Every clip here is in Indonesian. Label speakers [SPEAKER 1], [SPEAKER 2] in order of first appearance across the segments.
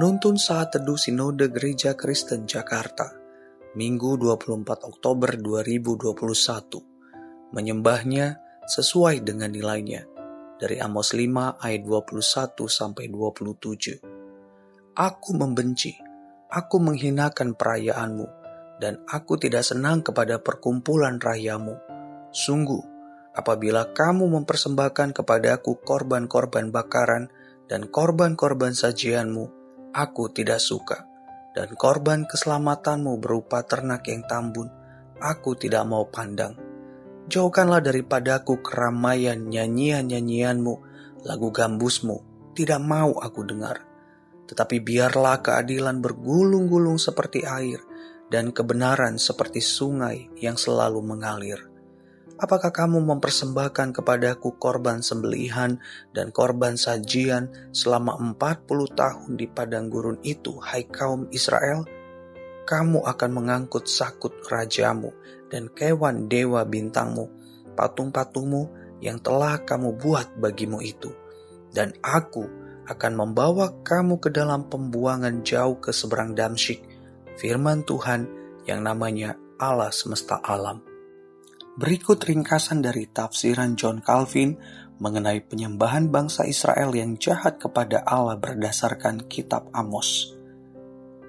[SPEAKER 1] Penuntun Saat Teduh Sinode Gereja Kristen Jakarta, Minggu 24 Oktober 2021. Menyembahnya sesuai dengan nilainya. Dari Amos 5 ayat 21 sampai 27. Aku membenci, aku menghinakan perayaanmu, dan aku tidak senang kepada perkumpulan rayamu. Sungguh, apabila kamu mempersembahkan kepadaku korban-korban bakaran dan korban-korban sajianmu, aku tidak suka, dan korban keselamatanmu berupa ternak yang tambun, aku tidak mau pandang. Jauhkanlah daripadaku keramaian nyanyian-nyanyianmu, lagu gambusmu, tidak mau aku dengar. Tetapi biarlah keadilan bergulung-gulung seperti air, dan kebenaran seperti sungai yang selalu mengalir. Apakah kamu mempersembahkan kepadaku korban sembelihan dan korban sajian selama 40 tahun di padang gurun itu, hai kaum Israel? Kamu akan mengangkut sakut rajamu dan kewan dewa bintangmu, patung-patungmu yang telah kamu buat bagimu itu. Dan aku akan membawa kamu ke dalam pembuangan jauh ke seberang Damsyik, firman Tuhan yang namanya Allah semesta alam. Berikut ringkasan dari tafsiran John Calvin mengenai penyembahan bangsa Israel yang jahat kepada Allah berdasarkan kitab Amos.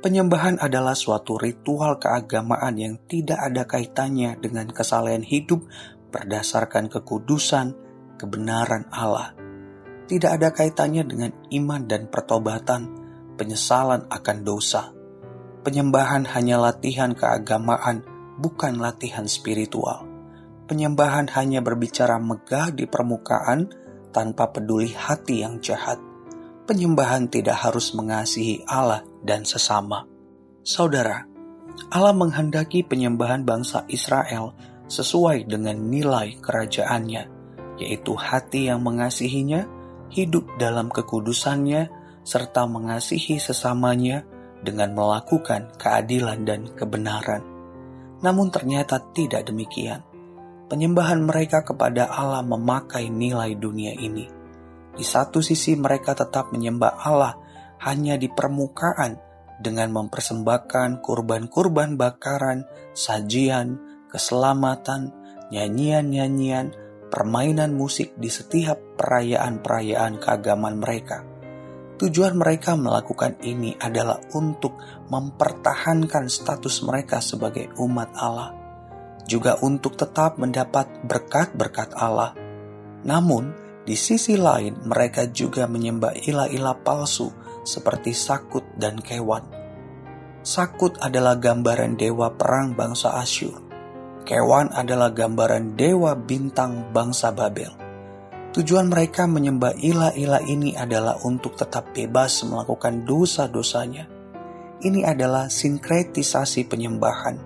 [SPEAKER 1] Penyembahan adalah suatu ritual keagamaan yang tidak ada kaitannya dengan kesalahan hidup berdasarkan kekudusan, kebenaran Allah. Tidak ada kaitannya dengan iman dan pertobatan, penyesalan akan dosa. Penyembahan hanya latihan keagamaan, bukan latihan spiritual penyembahan hanya berbicara megah di permukaan tanpa peduli hati yang jahat. Penyembahan tidak harus mengasihi Allah dan sesama. Saudara, Allah menghendaki penyembahan bangsa Israel sesuai dengan nilai kerajaannya, yaitu hati yang mengasihinya, hidup dalam kekudusannya, serta mengasihi sesamanya dengan melakukan keadilan dan kebenaran. Namun ternyata tidak demikian penyembahan mereka kepada Allah memakai nilai dunia ini. Di satu sisi mereka tetap menyembah Allah hanya di permukaan dengan mempersembahkan kurban-kurban bakaran, sajian, keselamatan, nyanyian-nyanyian, permainan musik di setiap perayaan-perayaan keagamaan mereka. Tujuan mereka melakukan ini adalah untuk mempertahankan status mereka sebagai umat Allah juga untuk tetap mendapat berkat-berkat Allah. Namun, di sisi lain mereka juga menyembah ilah-ilah palsu seperti Sakut dan Kewan. Sakut adalah gambaran dewa perang bangsa Asyur. Kewan adalah gambaran dewa bintang bangsa Babel. Tujuan mereka menyembah ilah-ilah ini adalah untuk tetap bebas melakukan dosa-dosanya. Ini adalah sinkretisasi penyembahan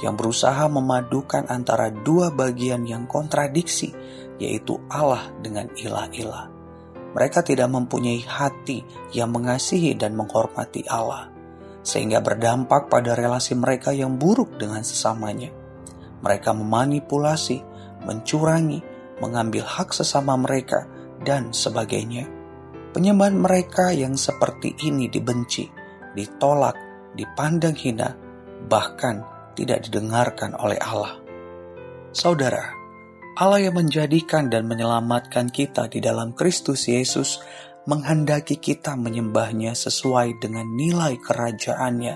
[SPEAKER 1] yang berusaha memadukan antara dua bagian yang kontradiksi, yaitu Allah dengan ilah-ilah. Mereka tidak mempunyai hati yang mengasihi dan menghormati Allah, sehingga berdampak pada relasi mereka yang buruk dengan sesamanya. Mereka memanipulasi, mencurangi, mengambil hak sesama mereka, dan sebagainya. Penyembahan mereka yang seperti ini dibenci, ditolak, dipandang hina, bahkan tidak didengarkan oleh Allah. Saudara, Allah yang menjadikan dan menyelamatkan kita di dalam Kristus Yesus menghendaki kita menyembahnya sesuai dengan nilai kerajaannya,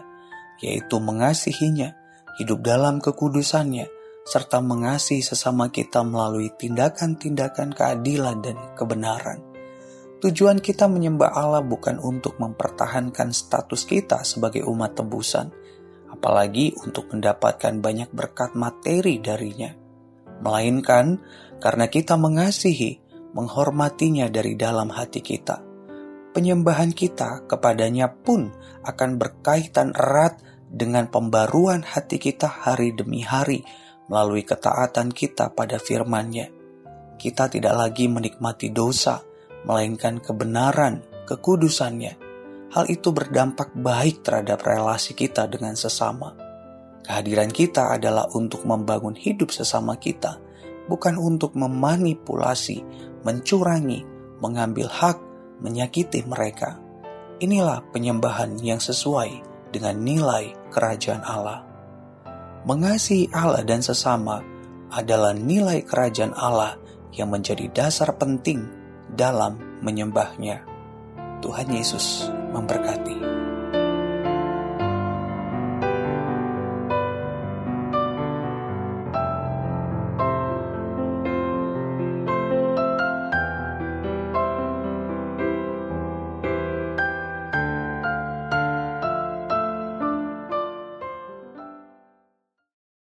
[SPEAKER 1] yaitu mengasihinya, hidup dalam kekudusannya, serta mengasihi sesama kita melalui tindakan-tindakan keadilan dan kebenaran. Tujuan kita menyembah Allah bukan untuk mempertahankan status kita sebagai umat tebusan, apalagi untuk mendapatkan banyak berkat materi darinya, melainkan karena kita mengasihi, menghormatinya dari dalam hati kita. Penyembahan kita kepadanya pun akan berkaitan erat dengan pembaruan hati kita hari demi hari melalui ketaatan kita pada firman-Nya. Kita tidak lagi menikmati dosa, melainkan kebenaran, kekudusannya, hal itu berdampak baik terhadap relasi kita dengan sesama. Kehadiran kita adalah untuk membangun hidup sesama kita, bukan untuk memanipulasi, mencurangi, mengambil hak, menyakiti mereka. Inilah penyembahan yang sesuai dengan nilai kerajaan Allah. Mengasihi Allah dan sesama adalah nilai kerajaan Allah yang menjadi dasar penting dalam menyembahnya. Tuhan Yesus memberkati.